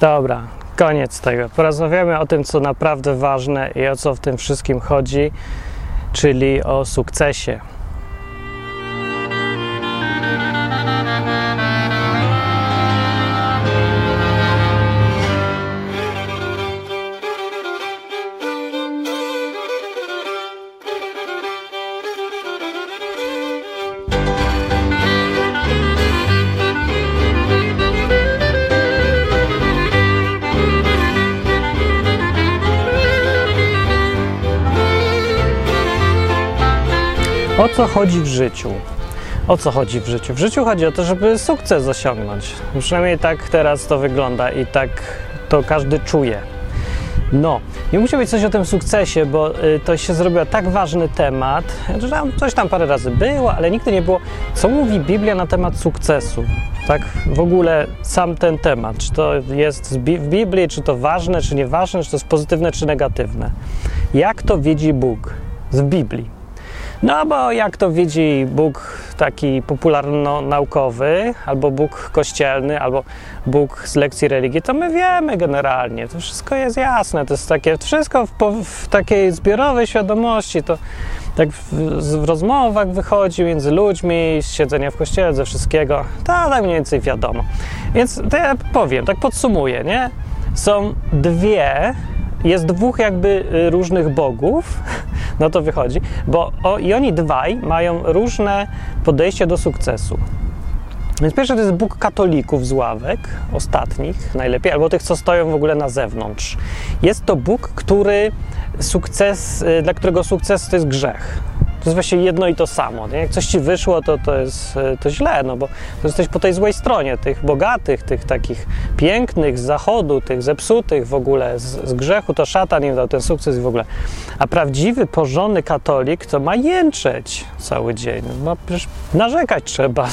Dobra, koniec tego. Porozmawiamy o tym, co naprawdę ważne i o co w tym wszystkim chodzi, czyli o sukcesie. Co chodzi w życiu? O co chodzi w życiu? W życiu chodzi o to, żeby sukces osiągnąć. Przynajmniej tak teraz to wygląda i tak to każdy czuje. No, i musi być coś o tym sukcesie, bo y, to się zrobił tak ważny temat, że tam coś tam parę razy było, ale nigdy nie było, co mówi Biblia na temat sukcesu. Tak w ogóle sam ten temat, czy to jest w Biblii, czy to ważne, czy nieważne, czy to jest pozytywne, czy negatywne. Jak to widzi Bóg w Biblii? No bo jak to widzi Bóg taki popularno-naukowy, albo Bóg kościelny, albo Bóg z lekcji religii, to my wiemy generalnie, to wszystko jest jasne, to jest takie, wszystko w, w takiej zbiorowej świadomości, to tak w, w, rozmowach wychodzi między ludźmi, z siedzenia w kościele, ze wszystkiego, to tak mniej więcej wiadomo. Więc to ja powiem, tak podsumuję, nie? Są dwie jest dwóch jakby y, różnych bogów, no to wychodzi, bo o, i oni dwaj mają różne podejście do sukcesu. Więc pierwszy to jest Bóg katolików z ławek, ostatnich najlepiej, albo tych, co stoją w ogóle na zewnątrz. Jest to Bóg, który sukces, y, dla którego sukces to jest grzech to jest właśnie jedno i to samo. Nie? Jak coś ci wyszło, to, to jest e, to źle, no bo to jesteś po tej złej stronie, tych bogatych, tych takich pięknych z zachodu, tych zepsutych w ogóle, z, z grzechu, to szatan im dał ten sukces i w ogóle. A prawdziwy, porządny katolik to ma jęczeć cały dzień. Przecież narzekać trzeba.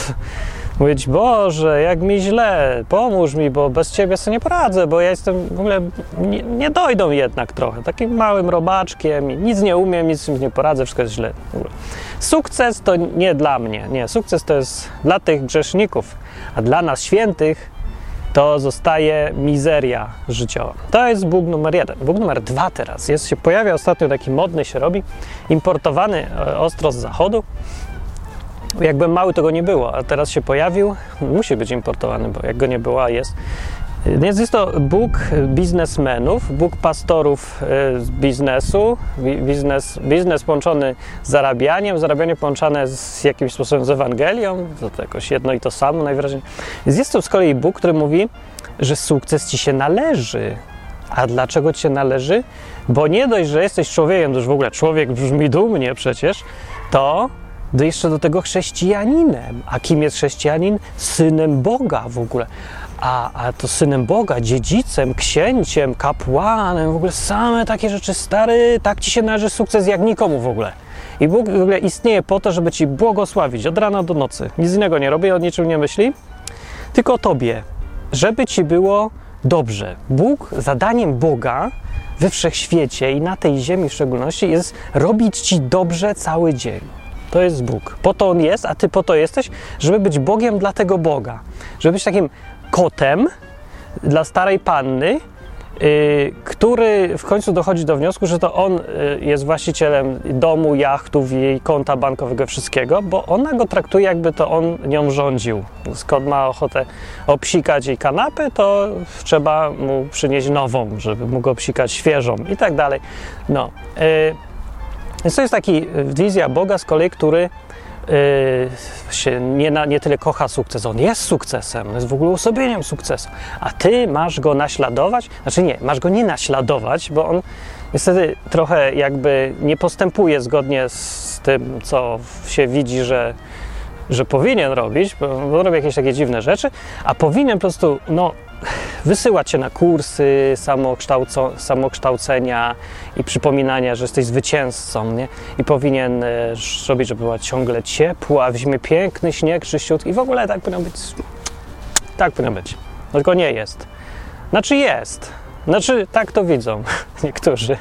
Mówić, Boże, jak mi źle, pomóż mi, bo bez Ciebie sobie nie poradzę, bo ja jestem w ogóle, nie, nie dojdą jednak trochę, takim małym robaczkiem, nic nie umiem, nic nie poradzę, wszystko jest źle. Sukces to nie dla mnie, nie, sukces to jest dla tych grzeszników, a dla nas świętych to zostaje mizeria życiowa. To jest Bóg numer jeden. Bóg numer dwa teraz jest, się pojawia ostatnio taki modny się robi, importowany e, ostro z zachodu, jakbym mały, to go nie było, a teraz się pojawił, musi być importowany, bo jak go nie było, a jest. Więc jest to Bóg biznesmenów, Bóg pastorów e, z biznesu, biznes, biznes połączony z zarabianiem, zarabianie połączone z jakimś sposobem z Ewangelią, to jakoś jedno i to samo najwyraźniej. Więc jest to z kolei Bóg, który mówi, że sukces ci się należy. A dlaczego ci się należy? Bo nie dość, że jesteś człowiekiem, to już w ogóle człowiek brzmi dumnie przecież, to do jeszcze do tego chrześcijaninem. A kim jest chrześcijanin? Synem Boga w ogóle. A, a to synem Boga, dziedzicem, księciem, kapłanem, w ogóle same takie rzeczy, stary, tak ci się należy sukces jak nikomu w ogóle. I Bóg w ogóle istnieje po to, żeby ci błogosławić od rana do nocy. Nic innego nie robi, o niczym nie myśli, tylko o tobie, żeby ci było dobrze. Bóg, zadaniem Boga we wszechświecie i na tej ziemi w szczególności jest robić ci dobrze cały dzień. To jest Bóg. Po to On jest, a Ty po to jesteś, żeby być Bogiem dla tego Boga. Żeby być takim kotem dla starej panny, Yy, który w końcu dochodzi do wniosku, że to on yy, jest właścicielem domu, jachtów, jej konta bankowego, wszystkiego, bo ona go traktuje, jakby to on nią rządził. Skąd ma ochotę obsikać jej kanapę, to trzeba mu przynieść nową, żeby mógł obsikać świeżą i tak dalej. No. Yy, więc to jest taki y, wizja Boga z kolei, który yy, się nie, na, nie tyle kocha sukces, on jest sukcesem, on jest w ogóle uosobieniem sukcesu, a ty masz go naśladować, znaczy nie, masz go nie naśladować, bo on niestety trochę jakby nie postępuje zgodnie z tym, co się widzi, że, że powinien robić, bo, bo robi jakieś takie dziwne rzeczy, a powinien po prostu, no, wysyłać cię na kursy samokształcenia i przypominania, że jesteś zwycięzcą, nie? I powinien e, robić, żeby była ciągle ciepła, w zimie piękny śnieg, czyściutki i w ogóle tak powinno być. Tak powinno być. No tylko nie jest. Znaczy jest. Znaczy, tak to widzą niektórzy.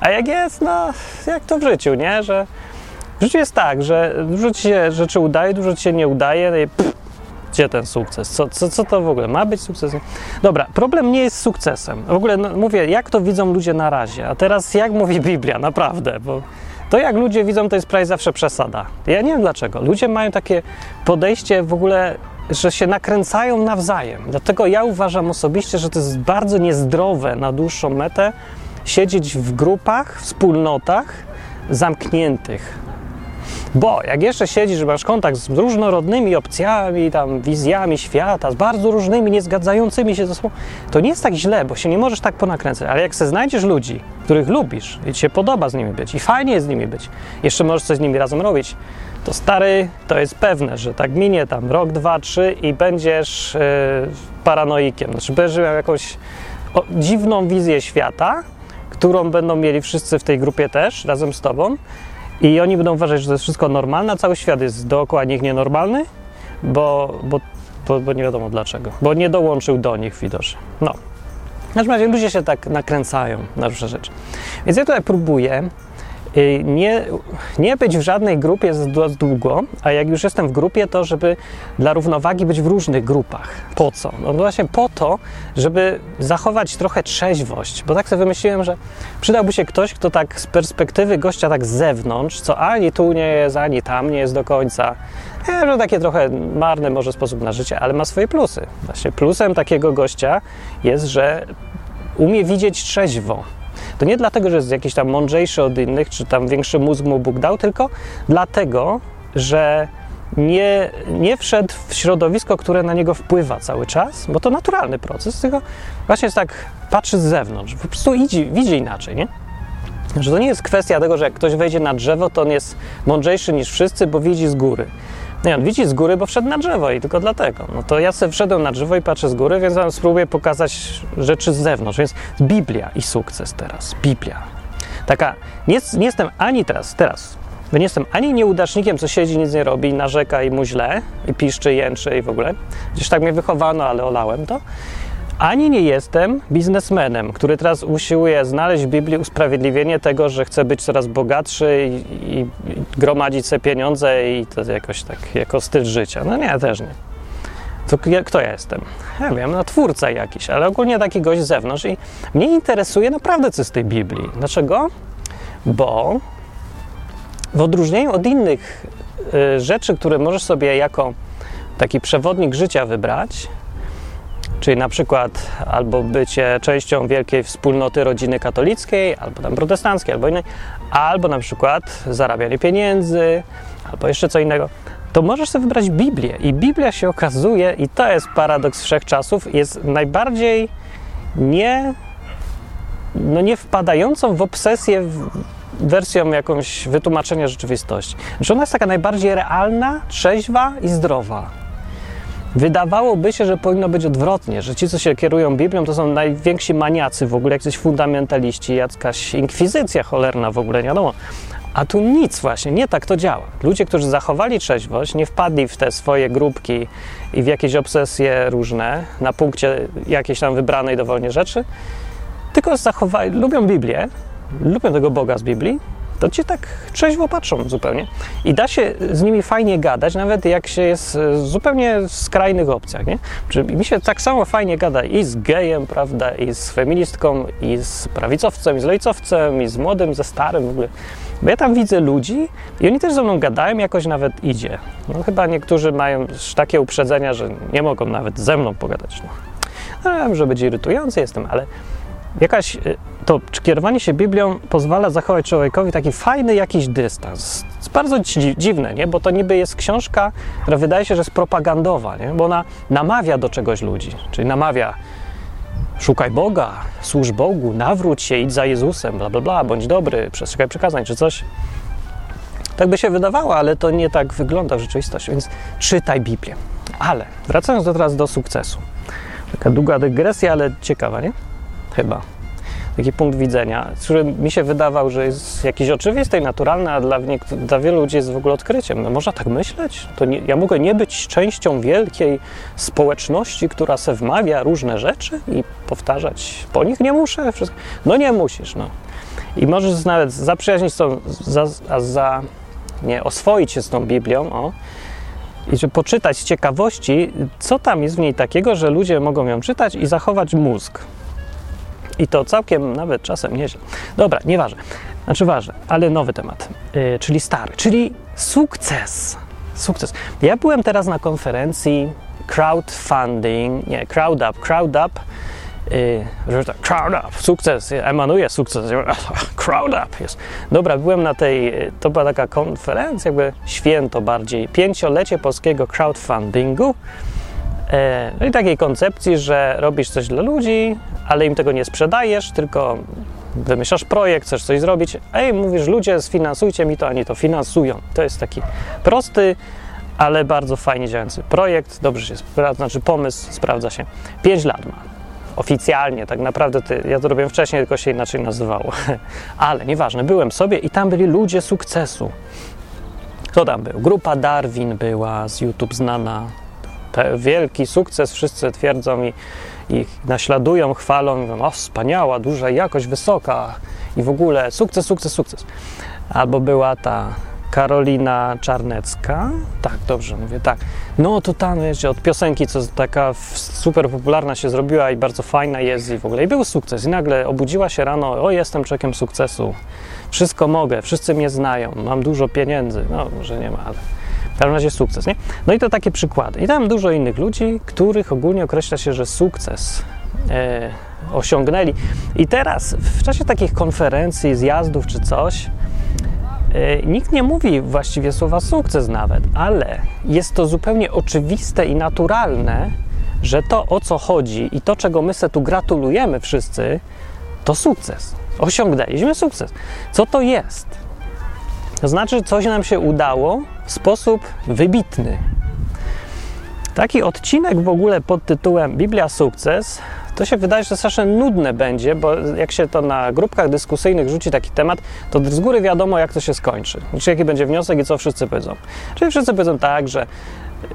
A jak jest, no, jak to w życiu, nie? Że w życiu jest tak, że dużo ci się rzeczy udaje, dużo ci się nie udaje, no i pff, Gdzie ten sukces? Co, co, co to w ogóle ma być sukcesem? Dobra, problem nie jest sukcesem. W ogóle no, mówię, jak to widzą ludzie na razie, a teraz jak mówi Biblia, naprawdę, bo to jak ludzie widzą, to jest prawie zawsze przesada. Ja nie wiem dlaczego. Ludzie mają takie podejście w ogóle, że się nakręcają nawzajem. Dlatego ja uważam osobiście, że to jest bardzo niezdrowe na dłuższą metę siedzieć w grupach, wspólnotach zamkniętych. Bo jak jeszcze siedzisz, masz kontakt z różnorodnymi opcjami, tam wizjami świata, z bardzo różnymi, niezgadzającymi się ze sobą, to nie jest tak źle, bo się nie możesz tak ponakręcać. Ale jak se znajdziesz ludzi, których lubisz i ci się podoba z nimi być i fajnie jest z nimi być, jeszcze możesz coś z nimi razem robić, to stary, to jest pewne, że tak minie tam rok, dwa, trzy i będziesz yy, paranoikiem. Znaczy będziesz miał jakąś o, dziwną wizję świata, którą będą mieli wszyscy w tej grupie też, razem z tobą i oni będą uważać, że to jest wszystko normalne, a cały świat jest dookoła nich nienormalny, bo, bo, bo, bo nie wiadomo dlaczego. Bo nie dołączył do nich widocznie. No. W każdym razie ludzie się tak nakręcają na różne rzeczy. Więc ja tutaj próbuję nie, nie być w żadnej grupie za długo, a jak już jestem w grupie, to żeby dla równowagi być w różnych grupach. Po co? No właśnie po to, żeby zachować trochę trzeźwość, bo tak sobie wymyśliłem, że przydałby się ktoś, kto tak z perspektywy gościa tak z zewnątrz, co ani tu nie jest, ani tam nie jest do końca, e, że takie trochę marny może sposób na życie, ale ma swoje plusy. Właśnie plusem takiego gościa jest, że umie widzieć trzeźwo. To nie dlatego, że jest jakiś tam mądrzejszy od innych, czy tam większy mózg mu Bóg dał, tylko dlatego, że nie, nie wszedł w środowisko, które na niego wpływa cały czas, bo to naturalny proces, tylko właśnie jest tak, patrzy z zewnątrz, po prostu widzi, widzi inaczej, nie? Że to nie jest kwestia tego, że jak ktoś wejdzie na drzewo, to on jest mądrzejszy niż wszyscy, bo widzi z góry. Nie, on widzi z góry, bo wszedł na drzewo i tylko dlatego. No to ja sobie wszedłem na drzewo i patrzę z góry, więc spróbuję pokazać rzeczy z zewnątrz. Więc Biblia i sukces teraz. Biblia. Taka, nie, nie jestem ani teraz, teraz, bo nie jestem ani nieudacznikiem, co siedzi, nic nie robi, narzeka i mu źle, i piszczy, jęczy i w ogóle. Gdzieś tak mnie wychowano, ale olałem to. Ani nie jestem biznesmenem, który teraz usiłuje znaleźć w Biblii usprawiedliwienie tego, że chce być coraz bogatszy i, i, gromadzić sobie pieniądze i to jakoś tak jako styl życia. No nie, też nie. To kto ja jestem? Ja wiem, no twórca jakiś, ale ogólnie taki gość z zewnątrz i mnie interesuje naprawdę co z tej Biblii. Dlaczego? Bo w odróżnieniu od innych y, rzeczy, które możesz sobie jako taki przewodnik życia wybrać, czyli na przykład albo bycie częścią wielkiej wspólnoty rodziny katolickiej, albo tam protestanckiej, albo innej, albo na przykład zarabianie pieniędzy, albo jeszcze co innego, to możesz sobie wybrać Biblię. I Biblia się okazuje, i to jest paradoks wszechczasów, jest najbardziej nie, no nie wpadającą w obsesję w wersją jakąś wytłumaczenia rzeczywistości. Znaczy ona jest taka najbardziej realna, trzeźwa i zdrowa. Wydawałoby się, że powinno być odwrotnie, że ci, co się kierują Biblią, to są najwięksi maniacy w ogóle, jacyś fundamentaliści, jakaś inkwizycja cholerna w ogóle, nie wiadomo. A tu nic właśnie, nie tak to działa. Ludzie, którzy zachowali trzeźwość, nie wpadli w te swoje grupki i w jakieś obsesje różne na punkcie jakiejś tam wybranej dowolnie rzeczy, tylko zachowali, lubią Biblię, lubią tego Boga z Biblii, to ci tak trzeźwo patrzą zupełnie. I da się z nimi fajnie gadać, nawet jak się jest zupełnie w skrajnych opcjach, nie? Czyli mi się tak samo fajnie gada i z gejem, prawda, i z feministką, i z prawicowcem, i z lejcowcem, i z młodym, ze starym w ogóle. Bo ja tam widzę ludzi i oni też ze mną gadają, jakoś nawet idzie. No chyba niektórzy mają takie uprzedzenia, że nie mogą nawet ze mną pogadać. No, no wiem, że będzie irytujący jestem, ale jakaś, to kierowanie się Biblią pozwala zachować człowiekowi taki fajny jakiś dystans. Jest bardzo dziwne, nie? bo to niby jest książka, która wydaje się, że jest propagandowa, nie? bo ona namawia do czegoś ludzi, czyli namawia szukaj Boga, służ Bogu, nawróć się, idź za Jezusem, bla, bla, bla, bądź dobry, przestrzegaj przykazań, czy coś. Tak by się wydawało, ale to nie tak wygląda w rzeczywistości, więc czytaj Biblię. Ale wracając do teraz do sukcesu. Taka długa dygresja, ale ciekawa, nie? Chyba. Taki punkt widzenia, który mi się wydawał, że jest jakiś oczywisty i naturalny, a dla, dla wielu ludzi jest w ogóle odkryciem. No można tak myśleć? To nie, ja mogę nie być częścią wielkiej społeczności, która se wmawia różne rzeczy i powtarzać po nich nie muszę? Wszystko. No nie musisz, no. I możesz nawet zaprzyjaźnić się, za, za, nie, oswoić się z tą Biblią, o, i że poczytać z ciekawości, co tam jest w niej takiego, że ludzie mogą ją czytać i zachować mózg. I to całkiem nawet czasem nieźle. Dobra, nieważne. Znaczy ważne, ale nowy temat, yy, czyli stary, czyli sukces. Sukces. Ja byłem teraz na konferencji crowdfunding, nie, crowd up, crowd up, yy, crowd up, sukces, emanuje sukces, crowd up jest. Dobra, byłem na tej, to była taka konferencja, jakby święto bardziej, pięciolecie polskiego crowdfundingu, no i takiej koncepcji, że robisz coś dla ludzi, ale im tego nie sprzedajesz, tylko wymyślasz projekt, chcesz coś zrobić, ej, mówisz, ludzie, sfinansujcie mi to, ani to finansują. To jest taki prosty, ale bardzo fajnie działający projekt, dobrze się sprawdza, znaczy pomysł sprawdza się. 5 lat ma. Oficjalnie, tak naprawdę, ja to robiłem wcześniej, tylko się inaczej nazywało. Ale nieważne, byłem sobie i tam byli ludzie sukcesu. Kto tam był? Grupa Darwin była z YouTube znana. Wielki sukces, wszyscy twierdzą i ich naśladują, chwalą, mówią, o wspaniała, duża jakość, wysoka i w ogóle sukces, sukces, sukces. Albo była ta Karolina Czarnecka, tak, dobrze mówię, tak. No to tam, wiecie, od piosenki, co taka super popularna się zrobiła i bardzo fajna jest i w ogóle. I był sukces i nagle obudziła się rano, o jestem człowiekiem sukcesu, wszystko mogę, wszyscy mnie znają, mam dużo pieniędzy, no może nie ma, ale w każdym razie sukces, nie? No i to takie przykłady. I tam dużo innych ludzi, których ogólnie określa się, że sukces e, osiągnęli. I teraz w czasie takich konferencji, zjazdów czy coś, e, nikt nie mówi właściwie słowa sukces nawet, ale jest to zupełnie oczywiste i naturalne, że to o co chodzi i to, czego my se tu gratulujemy wszyscy, to sukces. Osiągnęliśmy sukces. Co to jest? To znaczy, coś nam się udało w sposób wybitny. Taki odcinek w ogóle pod tytułem Biblia Sukces to się wydaje, że strasznie nudne będzie, bo jak się to na grupkach dyskusyjnych rzuci taki temat, to z góry wiadomo, jak to się skończy. Czy jaki będzie wniosek i co wszyscy powiedzą. Czyli wszyscy powiedzą tak, że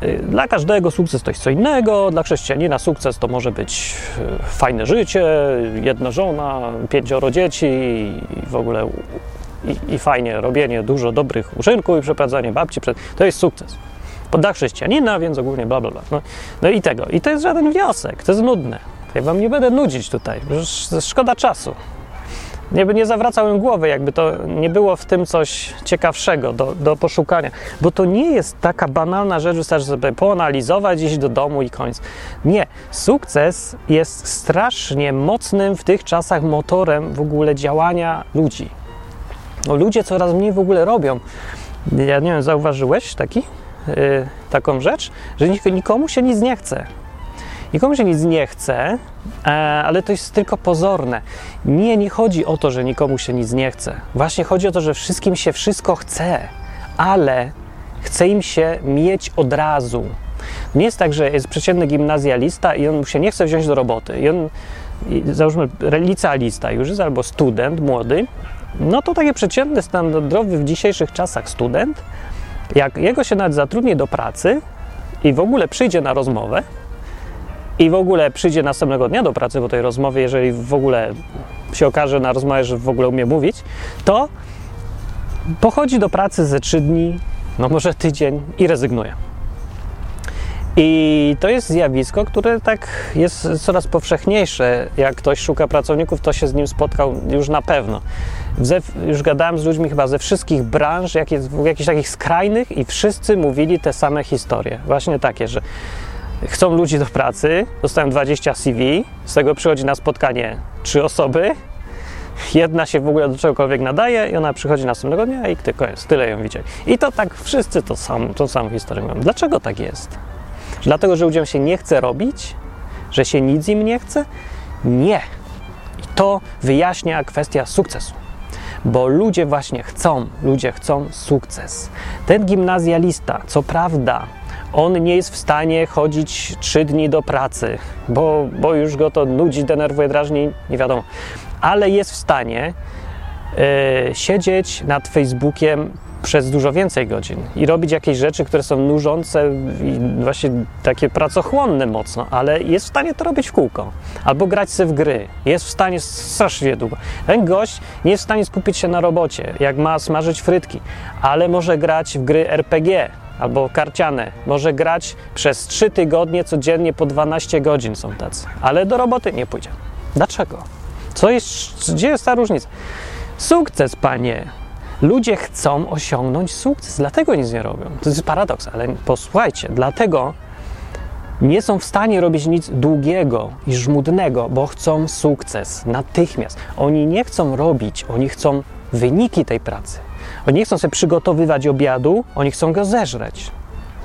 y, dla każdego sukces to jest co innego, dla chrześcijanina sukces to może być y, fajne życie, jedna żona, pięcioro dzieci i w ogóle i, i fajnie robienie dużo dobrych uczynków i przeprowadzanie babci, to jest sukces. Dla chrześcijanina, więc ogólnie bla, bla, bla. No, no i tego. I to jest żaden wniosek, to jest nudne. Ja wam nie będę nudzić tutaj, szkoda czasu. Nie, nie zawracałem głowy, jakby to nie było w tym coś ciekawszego do, do poszukania, bo to nie jest taka banalna rzecz, wystarczy sobie poanalizować, iść do domu i koniec. Nie, sukces jest strasznie mocnym w tych czasach motorem w ogóle działania ludzi. No, ludzie coraz mniej w ogóle robią. Ja nie wiem, zauważyłeś taki, yy, taką rzecz, że nikomu się nic nie chce. Nikomu się nic nie chce, e, ale to jest tylko pozorne. Nie, nie chodzi o to, że nikomu się nic nie chce. Właśnie chodzi o to, że wszystkim się wszystko chce, ale chce im się mieć od razu. Nie jest tak, że jest przeciętny gimnazjalista i on się nie chce wziąć do roboty. I on, załóżmy, licealista już jest albo student młody no to taki przeciętny, standardowy w dzisiejszych czasach student, jak jego się nawet zatrudni do pracy i w ogóle przyjdzie na rozmowę, i w ogóle przyjdzie następnego dnia do pracy po tej rozmowie, jeżeli w ogóle się okaże na rozmowie, że w ogóle umie mówić, to pochodzi do pracy ze trzy dni, no może tydzień i rezygnuje. I to jest zjawisko, które tak jest coraz powszechniejsze. Jak ktoś szuka pracowników, to się z nim spotkał już na pewno. Ze, już gadałem z ludźmi chyba ze wszystkich branż, jak jest, jakichś takich skrajnych, i wszyscy mówili te same historie. Właśnie takie, że chcą ludzi do pracy, dostają 20 CV, z tego przychodzi na spotkanie trzy osoby, jedna się w ogóle do czegokolwiek nadaje i ona przychodzi następnego dnia i koniec, tyle ją widzieli. I to tak wszyscy to sam, tą samą historię mają. Dlaczego tak jest? Dlatego, że ludziom się nie chce robić? Że się nic im nie chce? Nie. I to wyjaśnia kwestia sukcesu. Bo ludzie właśnie chcą, ludzie chcą sukces. Ten gimnazjalista, co prawda, on nie jest w stanie chodzić trzy dni do pracy, bo, bo już go to nudzi, denerwuje, drażni, nie wiadomo, ale jest w stanie yy, siedzieć nad Facebookiem przez dużo więcej godzin i robić jakieś rzeczy, które są nużące i właśnie takie pracochłonne mocno, ale jest w stanie to robić w kółko. Albo grać sobie w gry. Jest w stanie strasznie długo. Ten gość nie jest w stanie skupić się na robocie, jak ma smażyć frytki, ale może grać w gry RPG albo karciane może grać przez 3 tygodnie codziennie po 12 godzin są tacy, ale do roboty nie pójdzie. Dlaczego? Co jest, gdzie jest ta różnica? Sukces, panie. Ludzie chcą osiągnąć sukces, dlatego nic nie robią. To jest paradoks, ale posłuchajcie, dlatego nie są w stanie robić nic długiego i żmudnego, bo chcą sukces natychmiast. Oni nie chcą robić, oni chcą wyniki tej pracy. Oni nie chcą sobie przygotowywać obiadu, oni chcą go zeżreć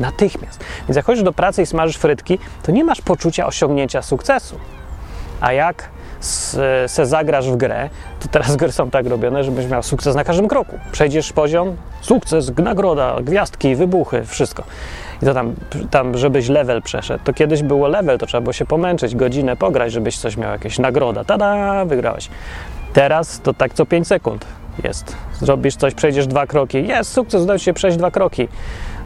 natychmiast. Więc jak chodzisz do pracy i smażysz frytki, to nie masz poczucia osiągnięcia sukcesu. A jak se zagrasz w grę, to teraz gry są tak robione, żebyś miał sukces na każdym kroku. Przejdziesz poziom, sukces, nagroda, gwiazdki, wybuchy, wszystko. I to tam, tam, żebyś level przeszedł. To kiedyś było level, to trzeba było się pomęczyć, godzinę pograć, żebyś coś miał, jakieś nagroda. Tada, wygrałeś. Teraz to tak co 5 sekund jest. Zrobisz coś, przejdziesz dwa kroki. Jest, sukces, udało się przejść dwa kroki.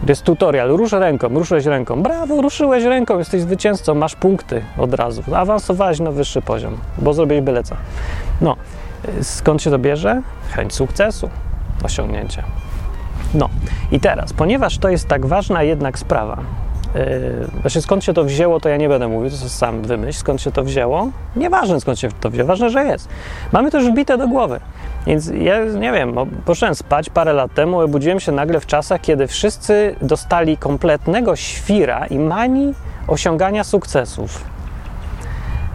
Jest tutorial, rusz ręką, ruszyłeś ręką. Brawo, ruszyłeś ręką, jesteś zwycięzcą, masz punkty od razu. Awansowałeś na wyższy poziom, bo zrobiłeś byle co. No, skąd się to bierze? Chęć sukcesu, osiągnięcia. No i teraz, ponieważ to jest tak ważna jednak sprawa, Yy, właśnie skąd się to wzięło, to ja nie będę mówił, to sam wymyśl, skąd się to wzięło. Nieważne skąd się to wzięło, ważne, że jest. Mamy już wbite do głowy. Więc ja nie wiem, poszedłem spać parę lat temu, obudziłem się nagle w czasach, kiedy wszyscy dostali kompletnego świra i mani osiągania sukcesów.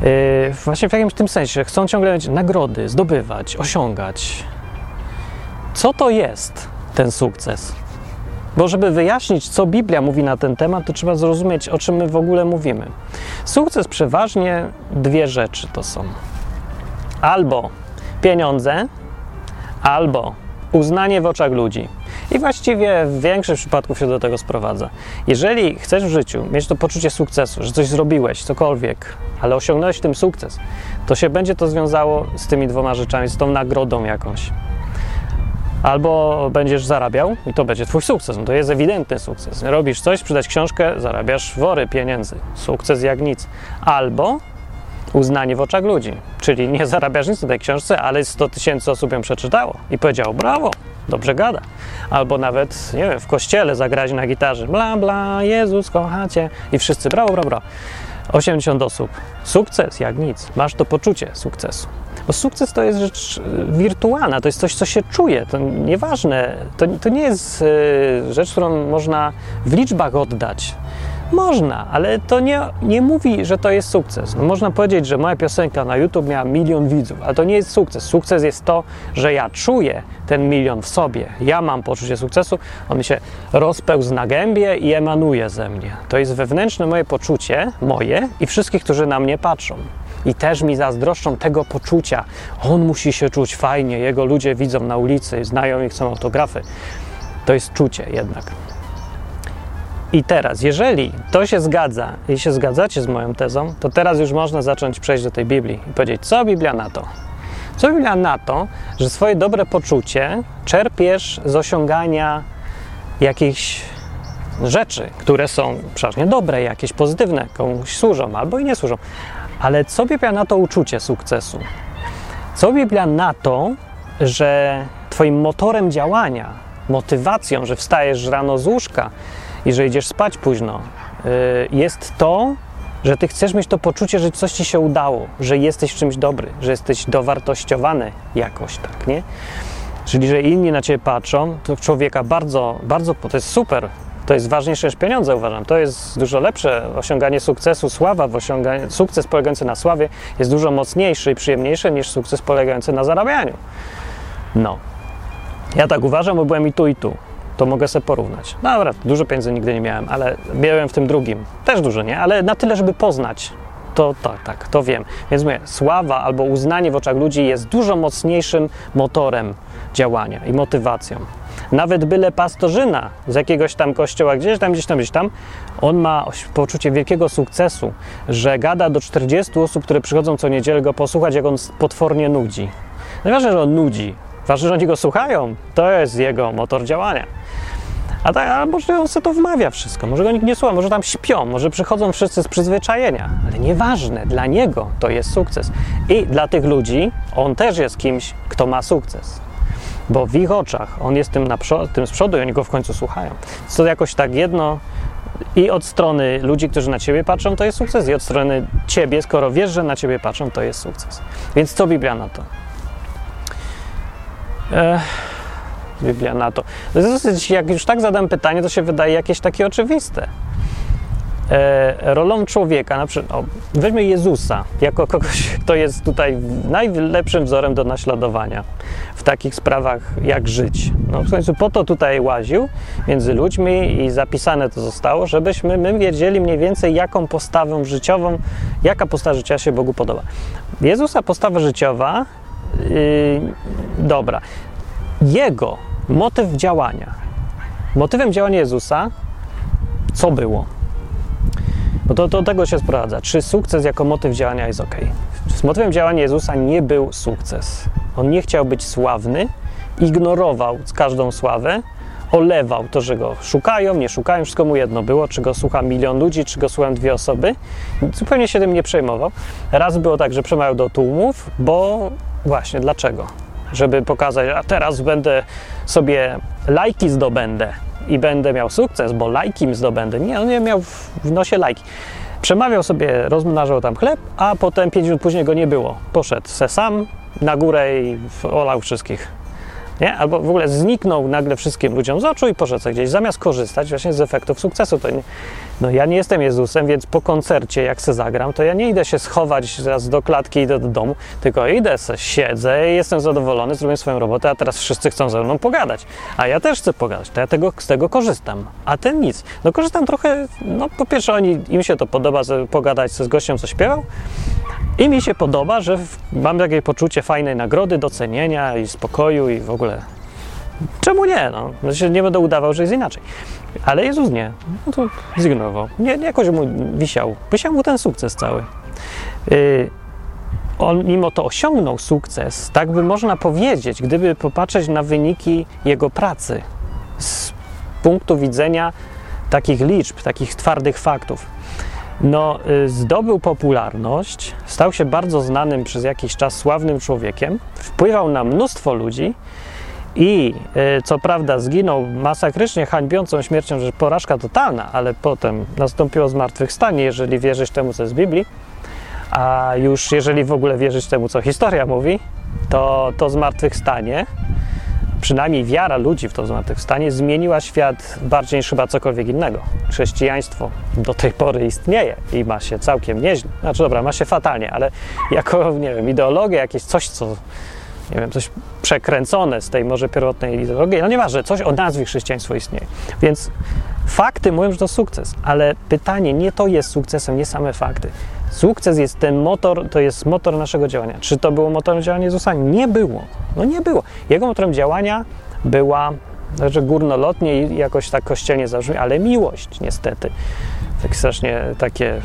Yy, właśnie w jakimś tym sensie, chcą ciągle nagrody, zdobywać, osiągać. Co to jest ten sukces? Bo żeby wyjaśnić, co Biblia mówi na ten temat, to trzeba zrozumieć, o czym my w ogóle mówimy. Sukces przeważnie dwie rzeczy to są. Albo pieniądze, albo uznanie w oczach ludzi. I właściwie w większości przypadków się do tego sprowadza. Jeżeli chcesz w życiu mieć to poczucie sukcesu, że coś zrobiłeś, cokolwiek, ale osiągnąłeś w tym sukces, to się będzie to związało z tymi dwoma rzeczami, z tą nagrodą jakąś. Albo będziesz zarabiał i to będzie twój sukces. No to jest ewidentny sukces. Robisz coś, sprzedać książkę, zarabiasz wory pieniędzy. Sukces jak nic. Albo uznanie w oczach ludzi. Czyli nie zarabiasz nic na tej książce, ale 100 tysięcy osób ją przeczytało i powiedziało brawo, dobrze gada. Albo nawet, nie wiem, w kościele zagrać na gitarze bla bla, Jezus kochacie i wszyscy brawo, brawo, brawo. 80 osób. Sukces jak nic. Masz to poczucie sukcesu. Bo sukces to jest rzecz y, wirtualna, to jest coś, co się czuje. To nieważne, to, to nie jest y, rzecz, którą można w liczbach oddać. Można, ale to nie, nie mówi, że to jest sukces. No można powiedzieć, że moja piosenka na YouTube miała milion widzów, ale to nie jest sukces. Sukces jest to, że ja czuję ten milion w sobie. Ja mam poczucie sukcesu, on się rozpełzł na gębie i emanuje ze mnie. To jest wewnętrzne moje poczucie, moje i wszystkich, którzy na mnie patrzą. I też mi zazdroszczą tego poczucia. On musi się czuć fajnie, jego ludzie widzą na ulicy, znają i chcą autografy. To jest czucie jednak. I teraz, jeżeli to się zgadza i się zgadzacie z moją tezą, to teraz już można zacząć przejść do tej Biblii i powiedzieć, co Biblia na to? Co Biblia na to, że swoje dobre poczucie czerpiesz z osiągania jakichś rzeczy, które są przeważnie dobre, jakieś pozytywne, komuś służą albo i nie służą. Ale co Biblia na to uczucie sukcesu? Co Biblia na to, że Twoim motorem działania, motywacją, że wstajesz rano z łóżka, i że idziesz spać późno, y, jest to, że ty chcesz mieć to poczucie, że coś ci się udało, że jesteś w czymś dobry, że jesteś dowartościowany jakoś, tak, nie? Czyli, że inni na ciebie patrzą, to człowieka bardzo, bardzo, to jest super, to jest ważniejsze niż pieniądze, uważam. To jest dużo lepsze. Osiąganie sukcesu, sława w osiąganiu, sukces polegający na sławie jest dużo mocniejszy i przyjemniejszy niż sukces polegający na zarabianiu. No. Ja tak uważam, bo byłem i tu, i tu to mogę sobie porównać. Dobra, dużo pieniędzy nigdy nie miałem, ale miałem w tym drugim. Też dużo, nie? Ale na tyle, żeby poznać. To tak, tak, to wiem. Więc mówię, sława albo uznanie w oczach ludzi jest dużo mocniejszym motorem działania i motywacją. Nawet byle pastorzyna z jakiegoś tam kościoła, gdzieś tam, gdzieś tam, gdzieś tam, on ma poczucie wielkiego sukcesu, że gada do 40 osób, które przychodzą co niedzielę go posłuchać, jak on potwornie nudzi. Najważniejsze, że on nudzi, ważne, że oni go słuchają, to jest jego motor działania. A, tak, a może on sobie to wmawia wszystko, może go nikt nie słucha, może tam śpią, może przychodzą wszyscy z przyzwyczajenia, ale nieważne, dla niego to jest sukces. I dla tych ludzi on też jest kimś, kto ma sukces. bo w ich oczach on jest tym, na tym z przodu i oni go w końcu słuchają. To jakoś tak jedno i od strony ludzi, którzy na ciebie patrzą, to jest sukces, i od strony ciebie, skoro wiesz, że na ciebie patrzą, to jest sukces. Więc co Biblia na to? Ech, Biblia na to. To jest dosyć, jak już tak zadam pytanie, to się wydaje jakieś takie oczywiste. E, rolą człowieka, na przykład, o, weźmy Jezusa jako kogoś, kto jest tutaj najlepszym wzorem do naśladowania w takich sprawach, jak żyć. No, w końcu po to tutaj łaził między ludźmi i zapisane to zostało, żebyśmy my wiedzieli mniej więcej, jaką postawą życiową, jaka postawa życia się Bogu podoba. Jezusa postawa życiowa, yy, dobra, jego motyw działania, motywem działania Jezusa, co było? Bo to do tego się sprowadza. Czy sukces jako motyw działania jest ok? Z motywem działania Jezusa nie był sukces. On nie chciał być sławny, ignorował każdą sławę, olewał to, że go szukają, nie szukają, wszystko mu jedno było, czy go słucha milion ludzi, czy go słuchają dwie osoby. Zupełnie się tym nie przejmował. Raz było tak, że przemawiał do tłumów, bo właśnie dlaczego? Żeby pokazać, a teraz będę sobie lajki zdobędę i będę miał sukces, bo lajki mi zdobędę. Nie, on nie miał w nosie lajki. Przemawiał sobie, rozmnażał tam chleb, a potem 5 minut później go nie było. Poszedł se sam na górę i olał wszystkich. Nie? Albo w ogóle zniknął nagle wszystkim ludziom z oczu i poszedł gdzieś, zamiast korzystać właśnie z efektów sukcesu. To nie, no ja nie jestem Jezusem, więc po koncercie, jak se zagram, to ja nie idę się schować zaraz do klatki i idę do domu, tylko idę se, siedzę, jestem zadowolony, zrobię swoją robotę, a teraz wszyscy chcą ze mną pogadać. A ja też chcę pogadać, to ja tego, z tego korzystam. A ten nic. No korzystam trochę, no po pierwsze oni, im się to podoba, pogadać z gościem, co śpiewał, i mi się podoba, że mam takie poczucie fajnej nagrody, docenienia i spokoju i w ogóle. Czemu nie? No, nie będę udawał, że jest inaczej. Ale Jezus nie. No to zignorował. Nie, jakoś mu wisiał. Wisiał mu ten sukces cały. Yy, on mimo to osiągnął sukces, tak by można powiedzieć, gdyby popatrzeć na wyniki jego pracy z punktu widzenia takich liczb, takich twardych faktów no, y, zdobył popularność, stał się bardzo znanym przez jakiś czas sławnym człowiekiem, wpływał na mnóstwo ludzi i y, co prawda zginął masakrycznie hańbiącą śmiercią, że porażka totalna, ale potem nastąpiło zmartwychwstanie, jeżeli wierzyć temu, co jest w Biblii, a już jeżeli w ogóle wierzyć temu, co historia mówi, to to zmartwychwstanie przynajmniej wiara ludzi w to zmartwychwstanie zmieniła świat bardziej niż chyba cokolwiek innego. Chrześcijaństwo do tej pory istnieje i ma się całkiem nieźle. Znaczy dobra, ma się fatalnie, ale jako, nie wiem, ideologia, jakieś coś, co nie wiem, coś przekręcone z tej może pierwotnej ideologii, no nieważne, coś o nazwie chrześcijaństwo istnieje. Więc fakty mówią, że to sukces, ale pytanie, nie to jest sukcesem, nie same fakty. Sukces jest ten motor, to jest motor naszego działania. Czy to było motorem działania Jezusa? Nie było. No nie było. Jego motorem działania była, znaczy górnolotnie i jakoś tak kościelnie zabrzmi, ale miłość niestety. Tak strasznie takie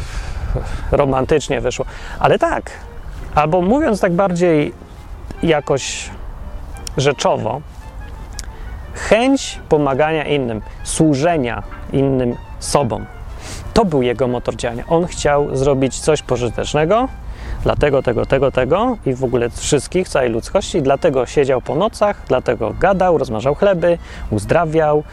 romantycznie wyszło. Ale tak, albo mówiąc tak bardziej jakoś rzeczowo, chęć pomagania innym, służenia innym sobą. To był jego motor działania. On chciał zrobić coś pożytecznego dla tego, tego, tego, tego i w ogóle wszystkich, całej ludzkości. Dlatego siedział po nocach, dlatego gadał, rozmażał chleby, uzdrawiał,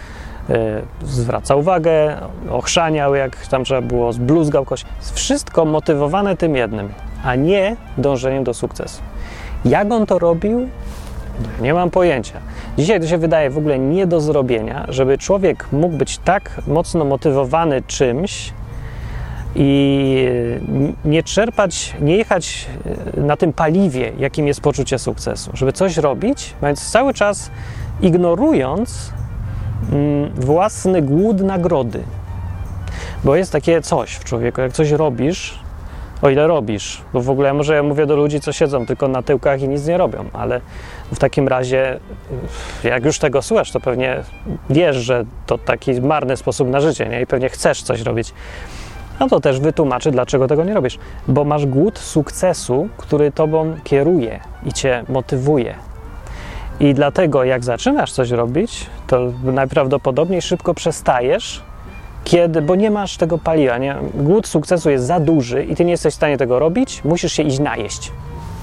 yy, zwracał uwagę, ochrzaniał, jak tam trzeba było, zbluzgał kość. Wszystko motywowane tym jednym, a nie dążeniem do sukcesu. Jak on to robił? Nie mam pojęcia. Dzisiaj to się wydaje w ogóle nie do zrobienia, żeby człowiek mógł być tak mocno motywowany czymś i nie czerpać, nie jechać e, na tym paliwie, jakim jest poczucie sukcesu. Żeby coś robić, mając cały czas ignorując mm, własny głód nagrody. Bo jest takie coś w człowieku, jak coś robisz, o ile robisz. Bo w ogóle może ja mówię do ludzi, co siedzą tylko na tyłkach i nic nie robią, ale w takim razie, jak już tego słuchasz, to pewnie wiesz, że to taki marny sposób na życie, nie? I pewnie chcesz coś robić. No to też wytłumaczy, dlaczego tego nie robisz. Bo masz głód sukcesu, który tobą kieruje i cię motywuje. I dlatego, jak zaczynasz coś robić, to najprawdopodobniej szybko przestajesz kiedy, bo nie masz tego paliwa, nie? głód sukcesu jest za duży i ty nie jesteś w stanie tego robić, musisz się iść najeść.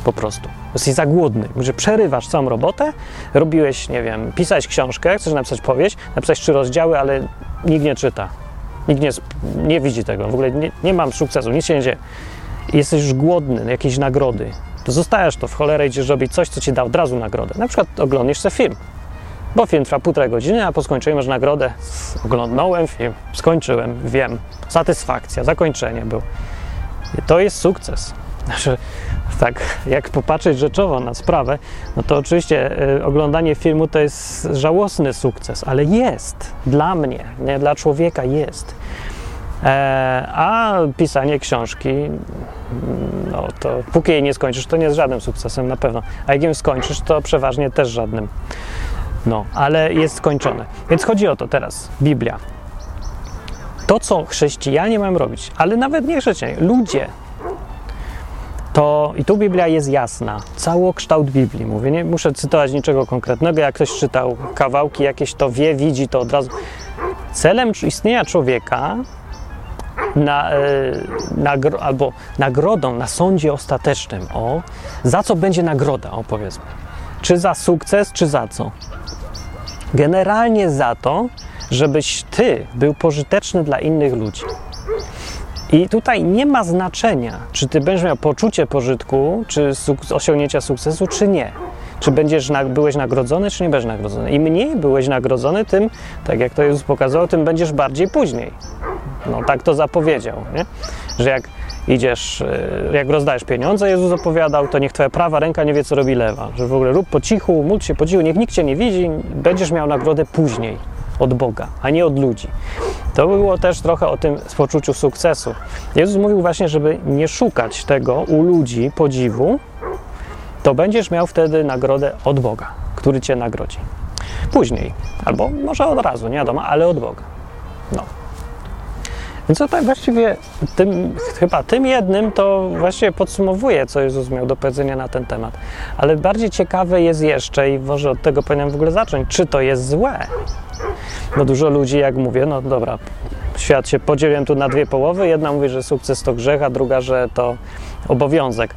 po prostu. Jesteś za głodny, że przerywasz całą robotę, robiłeś, nie wiem, pisałeś książkę, chcesz napisać powieść, napisać trzy rozdziały, ale nikt nie czyta. Nikt nie, nie widzi tego, w ogóle nie, nie mam sukcesu, nic się nie dzieje. Jesteś już głodny jakiejś nagrody, to zostajesz to w cholerę idziesz robić coś, co ci da od razu nagrodę. Na przykład oglądasz sobie film, bo film trwa półtorej godziny, a po skończeniu masz nagrodę. Oglądnąłem film, skończyłem, wiem. Satysfakcja, zakończenie był. I to jest sukces. Znaczy, tak, jak popatrzeć rzeczowo na sprawę, no to oczywiście y, oglądanie filmu to jest żałosny sukces, ale jest. Dla mnie, nie dla człowieka jest. E, a pisanie książki, no to póki jej nie skończysz, to nie jest żadnym sukcesem na pewno. A jak ją skończysz, to przeważnie też żadnym. No, ale jest skończone. Więc chodzi o to teraz. Biblia. To, co chrześcijanie mają robić, ale nawet nie chrześcijanie, ludzie, to i tu Biblia jest jasna. Całokształt Biblii. Mówię, nie muszę cytować niczego konkretnego. Jak ktoś czytał kawałki jakieś, to wie, widzi to od razu. Celem istnienia człowieka na, e, albo nagrodą na sądzie ostatecznym, o, za co będzie nagroda, o powiedzmy. Czy za sukces, czy za co? Generalnie za to, żebyś ty był pożyteczny dla innych ludzi. I tutaj nie ma znaczenia, czy ty będziesz miał poczucie pożytku, czy suk osiągnięcia sukcesu, czy nie. Czy będziesz, byłeś nagrodzony, czy nie będziesz nagrodzony. Im mniej byłeś nagrodzony, tym, tak jak to Jezus pokazał, tym będziesz bardziej później. No tak to zapowiedział, nie? że jak idziesz, e, jak rozdajesz pieniądze, Jezus opowiadał, to niech twoja prawa ręka nie wie, co robi lewa. Że w ogóle rób po cichu, módl się po cichu, niech nikt cię nie widzi, będziesz miał nagrodę później od Boga, a nie od ludzi. To było też trochę o tym poczuciu sukcesu. Jezus mówił właśnie, żeby nie szukać tego u ludzi podziwu, to będziesz miał wtedy nagrodę od Boga, który cię nagrodzi. Później, albo może od razu, nie wiadomo, ale od Boga. No. Więc tutaj właściwie tym, chyba tym jednym to właściwie podsumowuje, co Jezus miał do powiedzenia na ten temat. Ale bardziej ciekawe jest jeszcze, i może od tego powinienem w ogóle zacząć, czy to jest złe. Bo dużo ludzi, jak mówię, no dobra, świat się podzieliłem tu na dwie połowy. Jedna mówi, że sukces to grzech, a druga, że to obowiązek.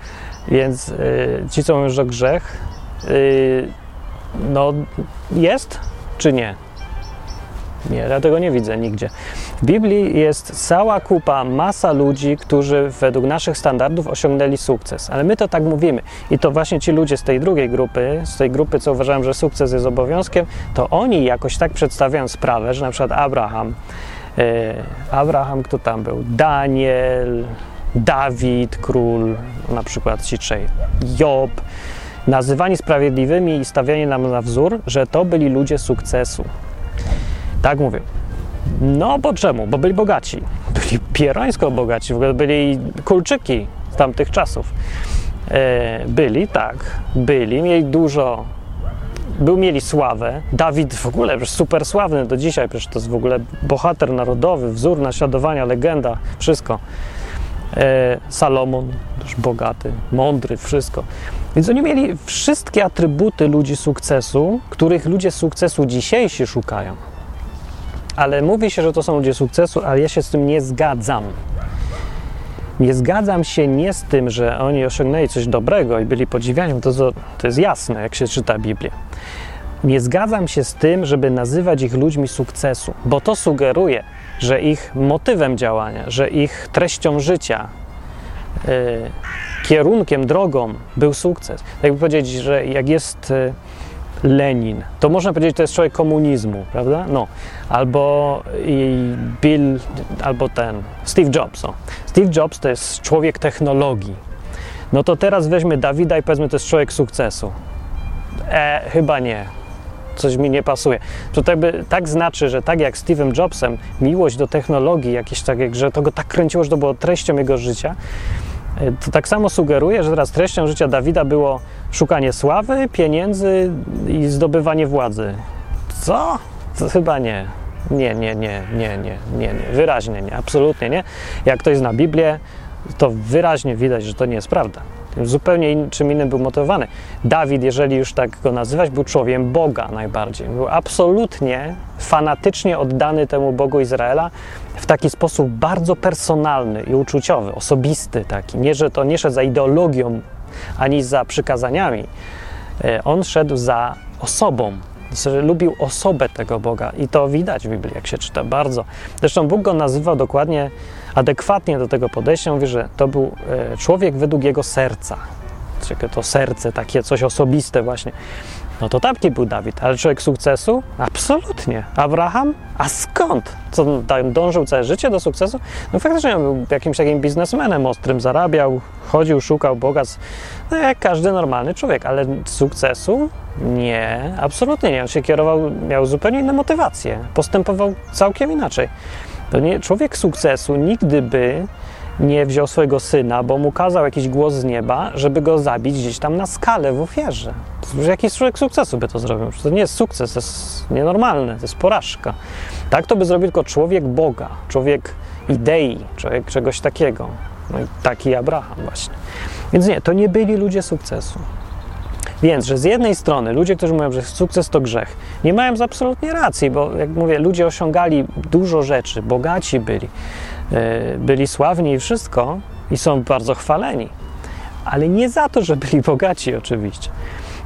Więc yy, ci, co mówią, że grzech, yy, no jest czy nie? Nie, ja tego nie widzę nigdzie. W Biblii jest cała kupa, masa ludzi, którzy według naszych standardów osiągnęli sukces. Ale my to tak mówimy. I to właśnie ci ludzie z tej drugiej grupy, z tej grupy, co uważają, że sukces jest obowiązkiem, to oni jakoś tak przedstawiają sprawę, że na przykład Abraham, yy, Abraham, kto tam był? Daniel, Dawid, król, na przykład ci trzej, Job, nazywani sprawiedliwymi i stawiani nam na wzór, że to byli ludzie sukcesu. Tak mówię. No bo czemu? Bo byli bogaci. Byli pierańsko bogaci, w ogóle byli kulczyki z tamtych czasów. E, byli, tak, byli, mieli dużo, był, mieli sławę. Dawid w ogóle super sławny do dzisiaj, przecież to jest w ogóle bohater narodowy, wzór naśladowania, legenda, wszystko. E, Salomon, też bogaty, mądry, wszystko. Więc oni mieli wszystkie atrybuty ludzi sukcesu, których ludzie sukcesu dzisiejsi szukają. Ale mówi się, że to są ludzie sukcesu, ale ja się z tym nie zgadzam. Nie zgadzam się nie z tym, że oni osiągnęli coś dobrego i byli podziwiani, to, to jest jasne, jak się czyta Biblię. Nie zgadzam się z tym, żeby nazywać ich ludźmi sukcesu, bo to sugeruje, że ich motywem działania, że ich treścią życia, yy, kierunkiem, drogą był sukces. Jakby powiedzieć, że jak jest yy, Lenin, to można powiedzieć, to jest człowiek komunizmu, prawda? No. Albo Bill, albo ten Steve Jobs. O. Steve Jobs to jest człowiek technologii. No to teraz weźmy Dawida i powiedzmy, to jest człowiek sukcesu. E, chyba nie. Coś mi nie pasuje. To tak, by, tak znaczy, że tak jak Steve'em Jobsem, miłość do technologii, jakieś takie, że to go tak kręciło, że to było treścią jego życia, to tak samo sugeruje, że teraz treścią życia Dawida było szukanie sławy, pieniędzy i zdobywanie władzy. Co? To chyba nie. Nie, nie, nie, nie, nie, nie, nie. Wyraźnie nie, absolutnie nie. Jak ktoś zna Biblię, to wyraźnie widać, że to nie jest prawda. Zupełnie czym innym był motywowany. Dawid, jeżeli już tak go nazywać, był człowiekiem Boga najbardziej. Był absolutnie fanatycznie oddany temu Bogu Izraela w taki sposób bardzo personalny i uczuciowy, osobisty taki. Nie, że to nie szedł za ideologią ani za przykazaniami. E, on szedł za osobą. Znaczy, lubił osobę tego Boga i to widać w Biblii, jak się czyta bardzo. Zresztą Bóg go nazywał dokładnie, adekwatnie do tego podejścia. Mówi, że to był e, człowiek według jego serca. Czyli to serce, takie coś osobiste właśnie. No to taki był Dawid, ale człowiek sukcesu? Absolutnie. Abraham? A skąd? Co, dążył całe życie do sukcesu? No faktycznie był jakimś takim biznesmenem ostrym, zarabiał, chodził, szukał Boga, no jak każdy normalny człowiek, ale sukcesu? Nie, absolutnie nie. On się kierował, miał zupełnie inne motywacje, postępował całkiem inaczej. To nie, człowiek sukcesu nigdy by nie wziął swojego syna, bo mu kazał jakiś głos z nieba, żeby go zabić gdzieś tam na skalę w ofierze. Jakiś człowiek sukcesu by to zrobił. To nie jest sukces, to jest nienormalne, to jest porażka. Tak to by zrobił tylko człowiek Boga, człowiek idei, człowiek czegoś takiego. No i taki Abraham właśnie. Więc nie, to nie byli ludzie sukcesu. Więc, że z jednej strony ludzie, którzy mówią, że sukces to grzech, nie mają absolutnie racji, bo jak mówię, ludzie osiągali dużo rzeczy, bogaci byli, e, byli sławni i wszystko i są bardzo chwaleni. Ale nie za to, że byli bogaci oczywiście.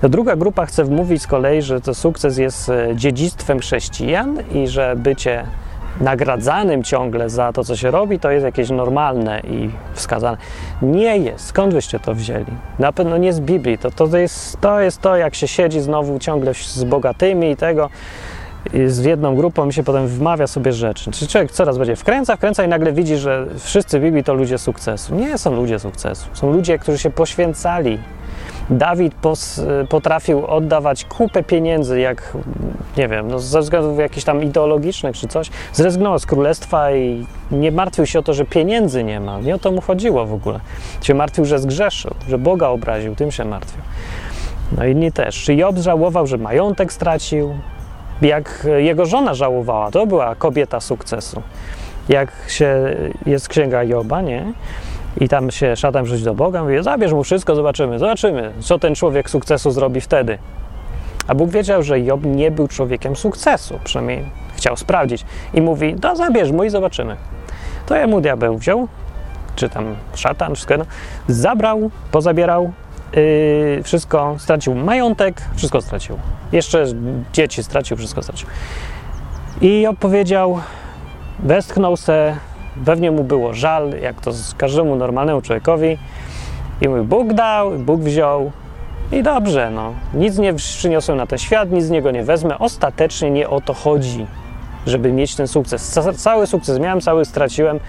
To druga grupa chce wmówić z kolei, że to sukces jest e, dziedzictwem chrześcijan i że bycie nagradzanym ciągle za to, co się robi, to jest jakieś normalne i wskazane. Nie jest. Skąd wyście to wzięli? Na pewno nie z Biblii. To, to, jest, to jest to, jak się siedzi znowu ciągle z bogatymi i tego z jedną grupą i się potem wmawia sobie rzeczy. Czyli człowiek coraz będzie wkręca, wkręca i nagle widzi, że wszyscy Biblii to ludzie sukcesu. Nie są ludzie sukcesu. Są ludzie, którzy się poświęcali Dawid pos, potrafił oddawać kupę pieniędzy, jak nie wiem, no ze względów jakichś tam ideologicznych czy coś, zrezygnował z królestwa i nie martwił się o to, że pieniędzy nie ma. Nie o to mu chodziło w ogóle. Się martwił, że zgrzeszył, że Boga obraził, tym się martwił. No inni też. Czy Job żałował, że majątek stracił? Jak jego żona żałowała, to była kobieta sukcesu. Jak się jest księga Joba, nie? I tam się szatan wrzuci do Boga, mówi, zabierz mu wszystko, zobaczymy, zobaczymy, co ten człowiek sukcesu zrobi wtedy. A Bóg wiedział, że Job nie był człowiekiem sukcesu, przynajmniej chciał sprawdzić. I mówi, no zabierz mu i zobaczymy. To ja mu diabeł wziął, czy tam szatan, wszystko, no, zabrał, pozabierał, yy, wszystko, stracił majątek, wszystko stracił. Jeszcze dzieci stracił, wszystko stracił. I opowiedział, westchnął se, Pewnie mu było żal, jak to z każdemu normalnemu człowiekowi. I mówi, Bóg dał, Bóg wziął. I dobrze, no. Nic nie przyniosłem na ten świat, nic z niego nie wezmę. Ostatecznie nie o to chodzi, żeby mieć ten sukces. Cały sukces miałem, cały straciłem.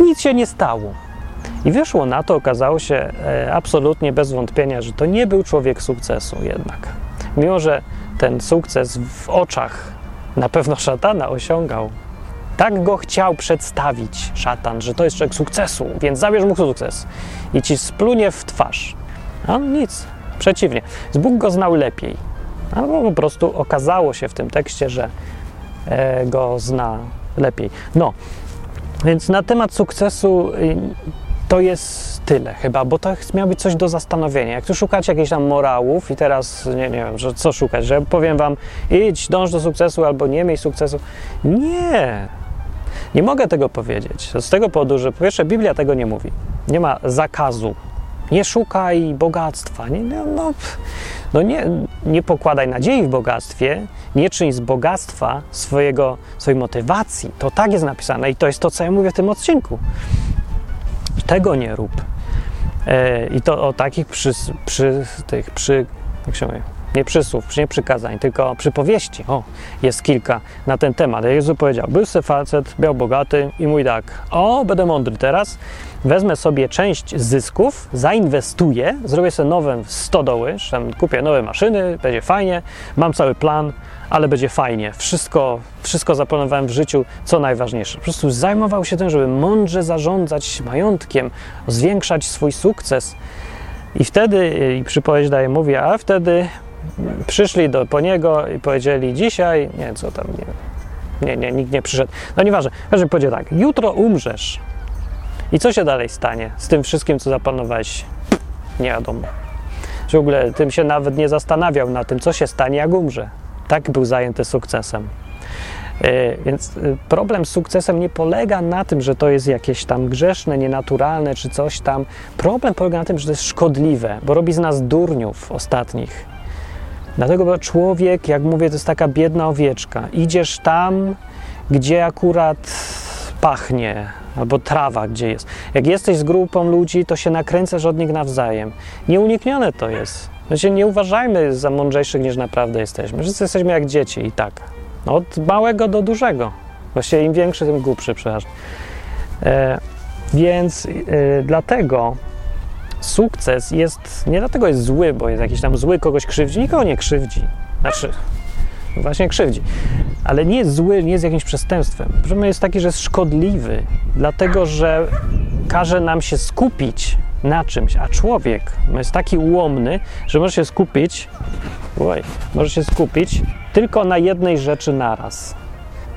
Nic się nie stało. I wyszło na to, okazało się e, absolutnie bez wątpienia, że to nie był człowiek sukcesu jednak. Mimo, że ten sukces w oczach na pewno szatana osiągał tak go chciał przedstawić szatan, że to jest człowiek sukcesu, więc zabierz mu sukces i ci splunie w twarz. A on nic, przeciwnie. Bóg go znał lepiej. Albo po prostu okazało się w tym tekście, że e, go zna lepiej. No, więc na temat sukcesu y, to jest tyle chyba, bo to miało być coś do zastanowienia. Jak tu szukacie jakichś tam morałów i teraz nie, nie wiem, że co szukać, że powiem wam idź, dąż do sukcesu albo nie miej sukcesu. Nie, nie mogę tego powiedzieć z tego powodu, że po pierwsze Biblia tego nie mówi. Nie ma zakazu. Nie szukaj bogactwa. Nie, no, no nie, nie pokładaj nadziei w bogactwie, nie czyń z bogactwa swojego, swojej motywacji. To tak jest napisane i to jest to, co ja mówię w tym odcinku. Tego nie rób. E, I to o takich przy, przy tych, przy, jak się mówi, nie przysłów, nie przykazań, tylko przypowieści. O, jest kilka na ten temat. Jezus powiedział, był se facet, miał bogaty i mój tak, o, będę mądry teraz, wezmę sobie część zysków, zainwestuję, zrobię sobie nowe stodoły, kupię nowe maszyny, będzie fajnie, mam cały plan, ale będzie fajnie. Wszystko, wszystko zaplanowałem w życiu, co najważniejsze. Po prostu zajmował się tym, żeby mądrze zarządzać majątkiem, zwiększać swój sukces. I wtedy, i przypowiedź daje, mówi, a wtedy przyszli do, po niego i powiedzieli dzisiaj, nie co tam, nie, nie, nie nikt nie przyszedł. No nieważne, każdy powiedział tak, jutro umrzesz. I co się dalej stanie z tym wszystkim, co zaplanowałeś? Nie wiadomo. Że w ogóle tym się nawet nie zastanawiał na tym, co się stanie, jak umrze. Tak był zajęty sukcesem. E, więc e, problem z sukcesem nie polega na tym, że to jest jakieś tam grzeszne, nienaturalne czy coś tam. Problem polega na tym, że to jest szkodliwe, bo robi z nas durniów ostatnich. Dlatego, bo człowiek, jak mówię, to jest taka biedna owieczka. Idziesz tam, gdzie akurat pachnie, albo trawa gdzie jest. Jak jesteś z grupą ludzi, to się nakręcasz od nich nawzajem. Nieuniknione to jest. Znaczy, nie uważajmy za mądrzejszych niż naprawdę jesteśmy. Wszyscy jesteśmy jak dzieci i tak. Od małego do dużego. Właściwie im większy, tym głupszy przeważnie. E, więc e, dlatego sukces jest, nie dlatego jest zły, bo jest jakiś tam zły, kogoś krzywdzi, nikogo nie krzywdzi. Znaczy, właśnie krzywdzi. Ale nie jest zły, nie jest jakimś przestępstwem. Problem jest taki, że jest szkodliwy, dlatego że każe nam się skupić na czymś, a człowiek jest taki ułomny, że może się skupić, oj, może się skupić tylko na jednej rzeczy naraz.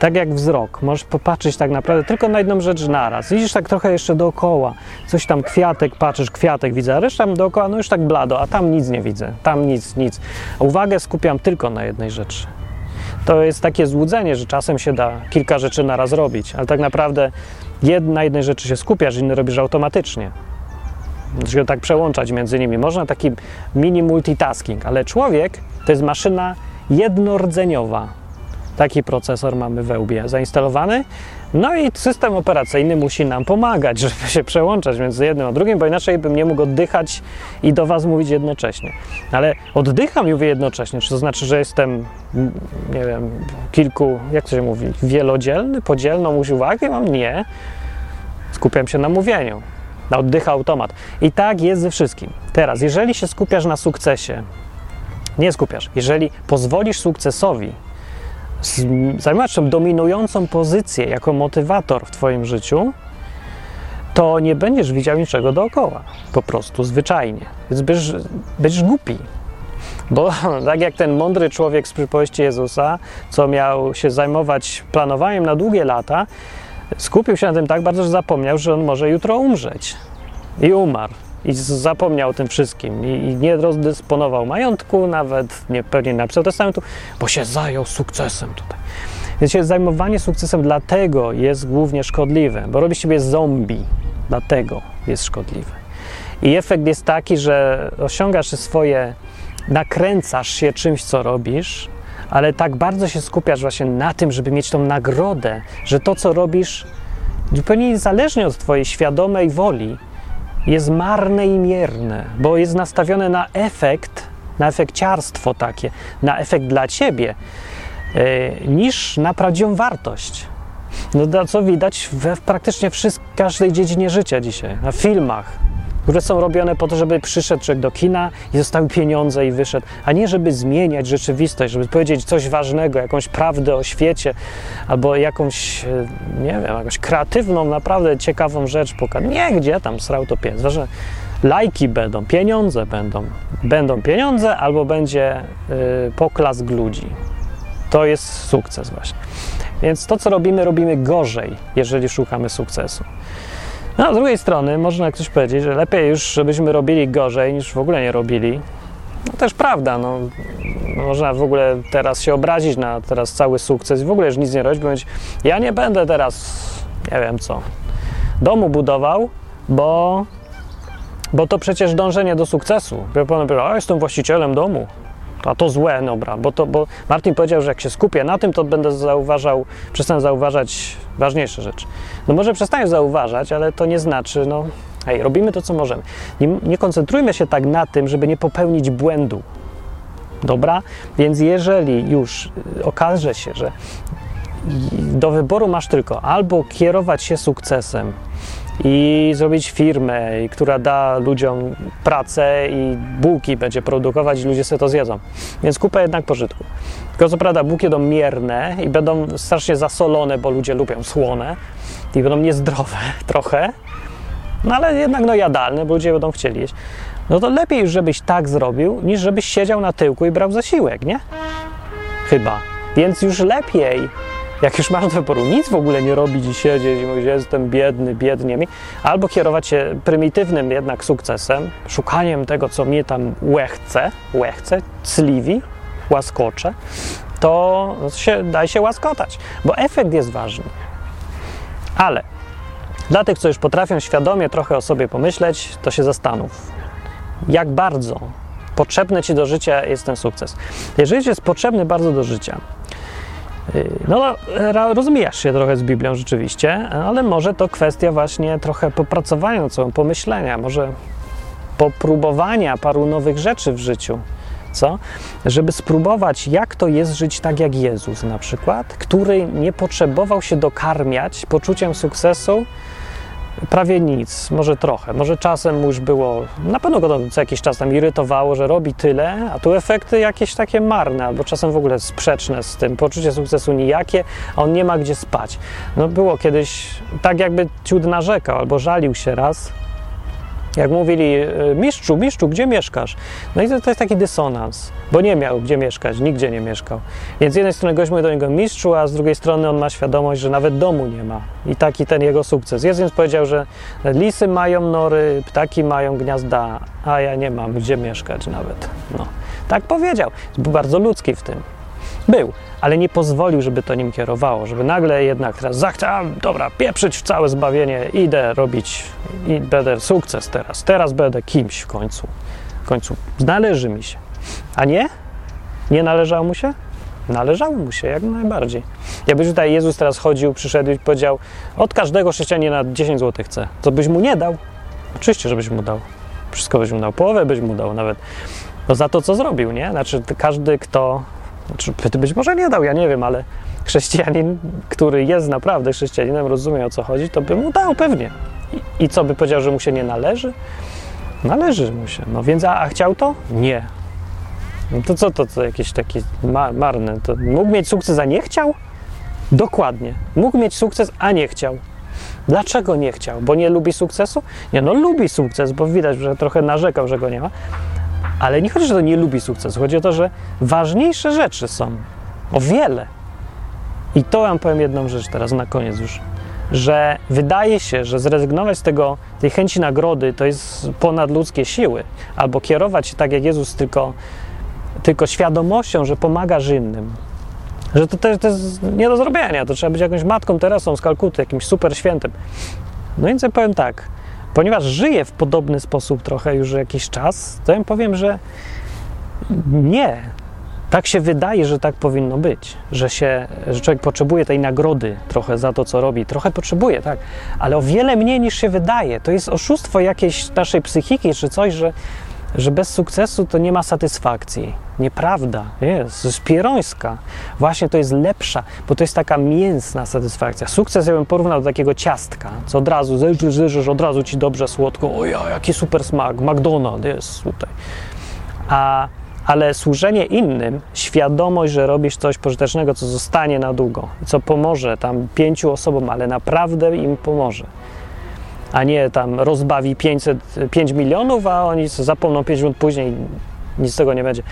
Tak jak wzrok, możesz popatrzeć tak naprawdę tylko na jedną rzecz naraz. Widzisz tak trochę jeszcze dookoła, coś tam kwiatek, patrzysz, kwiatek widzę, a reszta dookoła, no już tak blado, a tam nic nie widzę, tam nic, nic. Uwagę skupiam tylko na jednej rzeczy. To jest takie złudzenie, że czasem się da kilka rzeczy naraz robić, ale tak naprawdę na jednej rzeczy się skupiasz, inny robisz automatycznie się tak przełączać między nimi. Można taki mini multitasking, ale człowiek to jest maszyna jednordzeniowa. Taki procesor mamy we łbie zainstalowany. No i system operacyjny musi nam pomagać, żeby się przełączać między jednym a drugim, bo inaczej bym nie mógł oddychać i do Was mówić jednocześnie. Ale oddycham i mówię jednocześnie. Czy to znaczy, że jestem, nie wiem, kilku, jak to się mówi, wielodzielny, podzielną uwagę mam? Nie. Skupiam się na mówieniu na oddycha automat. I tak jest ze wszystkim. Teraz, jeżeli się skupiasz na sukcesie, nie skupiasz, jeżeli pozwolisz sukcesowi zajmować się dominującą pozycję jako motywator w Twoim życiu, to nie będziesz widział niczego dookoła. Po prostu, zwyczajnie. Więc będziesz, będziesz głupi. Bo tak jak ten mądry człowiek z przypowieści Jezusa, co miał się zajmować planowaniem na długie lata, skupił się na tym tak bardzo, że zapomniał, że on może jutro umrzeć. I umarł. I zapomniał o tym wszystkim. I, i nie rozdysponował majątku, nawet nie pewnie napisał testamentu, bo się zajął sukcesem tutaj. Więc zajmowanie sukcesem dlatego jest głównie szkodliwe, bo robi siebie zombie. Dlatego jest szkodliwe. I efekt jest taki, że osiągasz swoje, nakręcasz się czymś, co robisz, ale tak bardzo się skupiasz właśnie na tym, żeby mieć tą nagrodę, że to, co robisz, zupełnie niezależnie od Twojej świadomej woli, jest marne i mierne, bo jest nastawione na efekt, na efekciarstwo takie, na efekt dla Ciebie, yy, niż na prawdziwą wartość. No, co widać we praktycznie w każdej dziedzinie życia dzisiaj, na filmach, które są robione po to, żeby przyszedł człowiek do kina i zostały pieniądze i wyszedł, a nie żeby zmieniać rzeczywistość, żeby powiedzieć coś ważnego, jakąś prawdę o świecie, albo jakąś, e, nie wiem, jakąś kreatywną, naprawdę ciekawą rzecz pokazać. Nie, gdzie tam srał to pies. Ważne, lajki będą, pieniądze będą. Będą pieniądze albo będzie y, poklask ludzi. To jest sukces właśnie. Więc to, co robimy, robimy gorzej, jeżeli szukamy sukcesu. No, z drugiej strony można ktoś powiedzieć, że lepiej już, żebyśmy robili gorzej, niż w ogóle nie robili. No też prawda, no, można w ogóle teraz się obrazić na teraz cały sukces i w ogóle już nic nie robić, powiedzieć, ja nie będę teraz, nie wiem co, domu budował, bo, bo to przecież dążenie do sukcesu. Ja powiem, a jestem właścicielem domu, a to złe, dobra, bo, to, bo Martin powiedział, że jak się skupię na tym, to będę zauważał, przestanę zauważać ważniejsze rzeczy. No może przestaniesz zauważać, ale to nie znaczy, no hej, robimy to, co możemy. Nie, nie koncentrujmy się tak na tym, żeby nie popełnić błędu. Dobra? Więc jeżeli już y, okaże się, że do wyboru masz tylko albo kierować się sukcesem, i zrobić firmę, która da ludziom pracę i bułki będzie produkować i ludzie sobie to zjedzą. Więc kupę jednak pożytku. Tylko co prawda bułki będą mierne i będą strasznie zasolone, bo ludzie lubią słone i będą niezdrowe trochę, no ale jednak no jadalne, bo ludzie będą chcieli jeść. No to lepiej żebyś tak zrobił, niż żebyś siedział na tyłku i brał zasiłek, nie? Chyba. Więc już lepiej jak już masz do wyboru nic w ogóle nie robić i siedzieć i mówić, jestem biedny, biednie mi, albo kierować się prymitywnym jednak sukcesem, szukaniem tego, co mnie tam łechce, łechce, cliwi, łaskocze, to się, daj się łaskotać, bo efekt jest ważny. Ale dla tych, co już potrafią świadomie trochę o sobie pomyśleć, to się zastanów, jak bardzo potrzebny ci do życia jest ten sukces. Jeżeli jest potrzebny bardzo do życia, no, rozmijasz się trochę z Biblią rzeczywiście, ale może to kwestia właśnie trochę popracowania pomyślenia, może popróbowania paru nowych rzeczy w życiu, co? Żeby spróbować, jak to jest żyć tak jak Jezus na przykład, który nie potrzebował się dokarmiać poczuciem sukcesu, prawie nic, może trochę, może czasem już było, na pewno go co jakiś czas tam irytowało, że robi tyle, a tu efekty jakieś takie marne, albo czasem w ogóle sprzeczne z tym, poczucie sukcesu nijakie, a on nie ma gdzie spać. No było kiedyś tak jakby ciut narzekał, albo żalił się raz, jak mówili, e, mistrzu, mistrzu, gdzie mieszkasz? No i to, to, jest taki dysonans, bo nie miał gdzie mieszkać, nigdzie nie mieszkał. Więc z jednej strony gość mówi do niego mistrzu, a z drugiej strony on ma świadomość, że nawet domu nie ma. I taki ten jego sukces. Jest więc powiedział, że lisy mają nory, ptaki mają gniazda, a ja nie mam gdzie mieszkać nawet. No. Tak powiedział. Był bardzo ludzki w tym. Był, ale nie pozwolił, żeby to nim kierowało, żeby nagle jednak teraz zachciał, dobra, pieprzyć w całe zbawienie, idę robić i będę sukces teraz, teraz będę kimś w końcu. W końcu należy mi się. A nie? Nie należało mu się? Należało mu się, jak najbardziej. Jakby tutaj Jezus teraz chodził, przyszedł i powiedział, od każdego chrześcijanina 10 zł chcę. Co byś mu nie dał? Oczywiście, żebyś mu dał. Wszystko byś mu dał, połowę byś mu dał nawet. No za to, co zrobił, nie? Znaczy, każdy, kto znaczy, być może nie dał, ja nie wiem, ale chrześcijanin, który jest naprawdę chrześcijaninem, rozumie o co chodzi, to by mu dał pewnie. I, i co by powiedział, że mu się nie należy? Należy mu się. No więc, a, a chciał to? Nie. No to co to, to jakieś takie ma, marne? To mógł mieć sukces, a nie chciał? Dokładnie. Mógł mieć sukces, a nie chciał. Dlaczego nie chciał? Bo nie lubi sukcesu? Nie, no lubi sukces, bo widać, że trochę narzekał, że go nie ma, ale nie chodzi, że to nie lubi sukcesu. Chodzi o to, że ważniejsze rzeczy są. O wiele. I to wam powiem jedną rzecz teraz na koniec już. Że wydaje się, że zrezygnować z tego, tej chęci nagrody to jest ponad ludzkie siły, albo kierować się tak jak Jezus tylko, tylko świadomością, że pomagasz innym. Że to też to jest nie do zrobienia, to trzeba być jakąś matką Teresą z Kalkuty, jakimś super świętym. No więc ja powiem tak, ponieważ żyję w podobny sposób trochę już jakiś czas, to ja powiem, że nie. Tak się wydaje, że tak powinno być, że, się, że człowiek potrzebuje tej nagrody trochę za to, co robi. Trochę potrzebuje, tak, ale o wiele mniej niż się wydaje. To jest oszustwo jakiejś naszej psychiki czy coś, że że bez sukcesu to nie ma satysfakcji. Nieprawda, jest, jest pierońska. Właśnie to jest lepsza, bo to jest taka mięsna satysfakcja. Sukces ja bym porównał do takiego ciastka, co od razu zerzysz, od razu ci dobrze słodko, o ja, jaki super smak, McDonald's jest tutaj. A, ale służenie innym, świadomość, że robisz coś pożytecznego, co zostanie na długo, co pomoże tam pięciu osobom, ale naprawdę im pomoże a nie tam rozbawi 500, 5 milionów, a oni zapomną 5 minut później nic z tego nie będzie.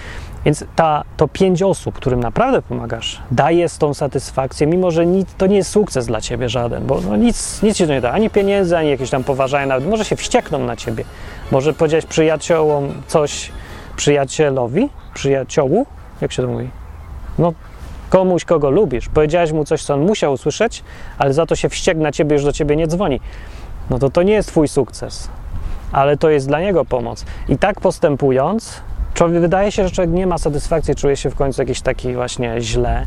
Więc ta, to pięć osób, którym naprawdę pomagasz, daje z tą satysfakcję, mimo że nic, to nie jest sukces dla ciebie żaden, bo no nic, nic ci to nie da, ani pieniędzy, ani jakieś tam poważania, nawet może się wściekną na ciebie. Może powiedziałeś przyjaciołom coś, przyjacielowi, przyjaciołu, jak się to mówi? No, komuś, kogo lubisz, powiedziałeś mu coś, co on musiał usłyszeć, ale za to się wściekł na ciebie, już do ciebie nie dzwoni no to to nie jest Twój sukces, ale to jest dla niego pomoc. I tak postępując, człowiek, wydaje się, że człowiek nie ma satysfakcji, czuje się w końcu jakiś taki właśnie źle.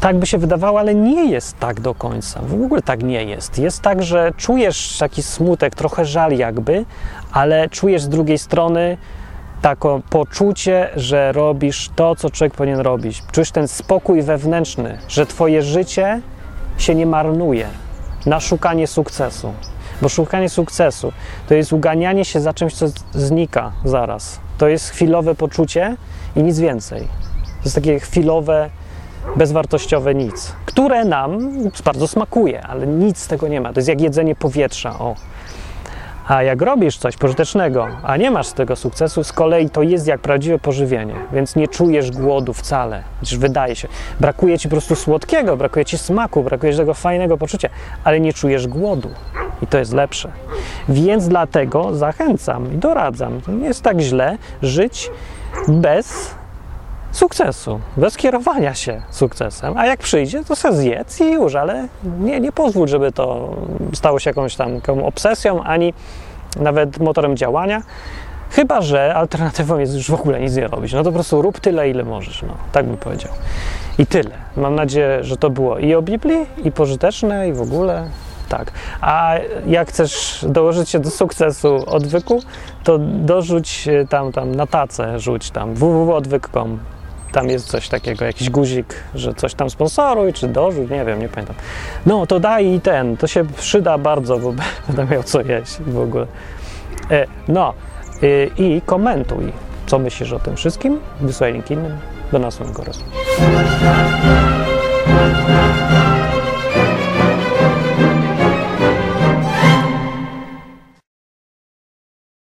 Tak by się wydawało, ale nie jest tak do końca. W ogóle tak nie jest. Jest tak, że czujesz taki smutek, trochę żal jakby, ale czujesz z drugiej strony takie poczucie, że robisz to, co człowiek powinien robić. Czujesz ten spokój wewnętrzny, że twoje życie się nie marnuje, na szukanie sukcesu. Bo szukanie sukcesu to jest uganianie się za czymś, co znika zaraz. To jest chwilowe poczucie i nic więcej. To jest takie chwilowe, bezwartościowe nic, które nam bardzo smakuje, ale nic z tego nie ma. To jest jak jedzenie powietrza. O. A jak robisz coś pożytecznego, a nie masz z tego sukcesu, z kolei to jest jak prawdziwe pożywienie, więc nie czujesz głodu wcale. Chociaż wydaje się, brakuje ci po prostu słodkiego, brakuje ci smaku, brakuje ci tego fajnego poczucia, ale nie czujesz głodu i to jest lepsze. Więc dlatego zachęcam i doradzam, nie jest tak źle żyć bez sukcesu, bez kierowania się sukcesem. A jak przyjdzie, to se zjedz i już, ale nie, nie pozwól, żeby to stało się jakąś tam taką obsesją, ani nawet motorem działania. Chyba, że alternatywą jest już w ogóle nic nie robić. No to po prostu rób tyle, ile możesz. No, tak bym powiedział. I tyle. Mam nadzieję, że to było i o Biblii, i pożyteczne, i w ogóle. Tak. A jak chcesz dołożyć się do sukcesu odwyku, to dorzuć e, tam, tam na tacę, rzuć tam www.odwyk.com. Tam jest coś takiego, jakiś guzik, że coś tam sponsoruj, czy dorzuć, nie wiem, nie pamiętam. No, to daj i ten, to się przyda bardzo, bo będę miał co jeść w ogóle. E, no, y, i komentuj, co myślisz o tym wszystkim. Wysłaj link innym. Do następnego razu.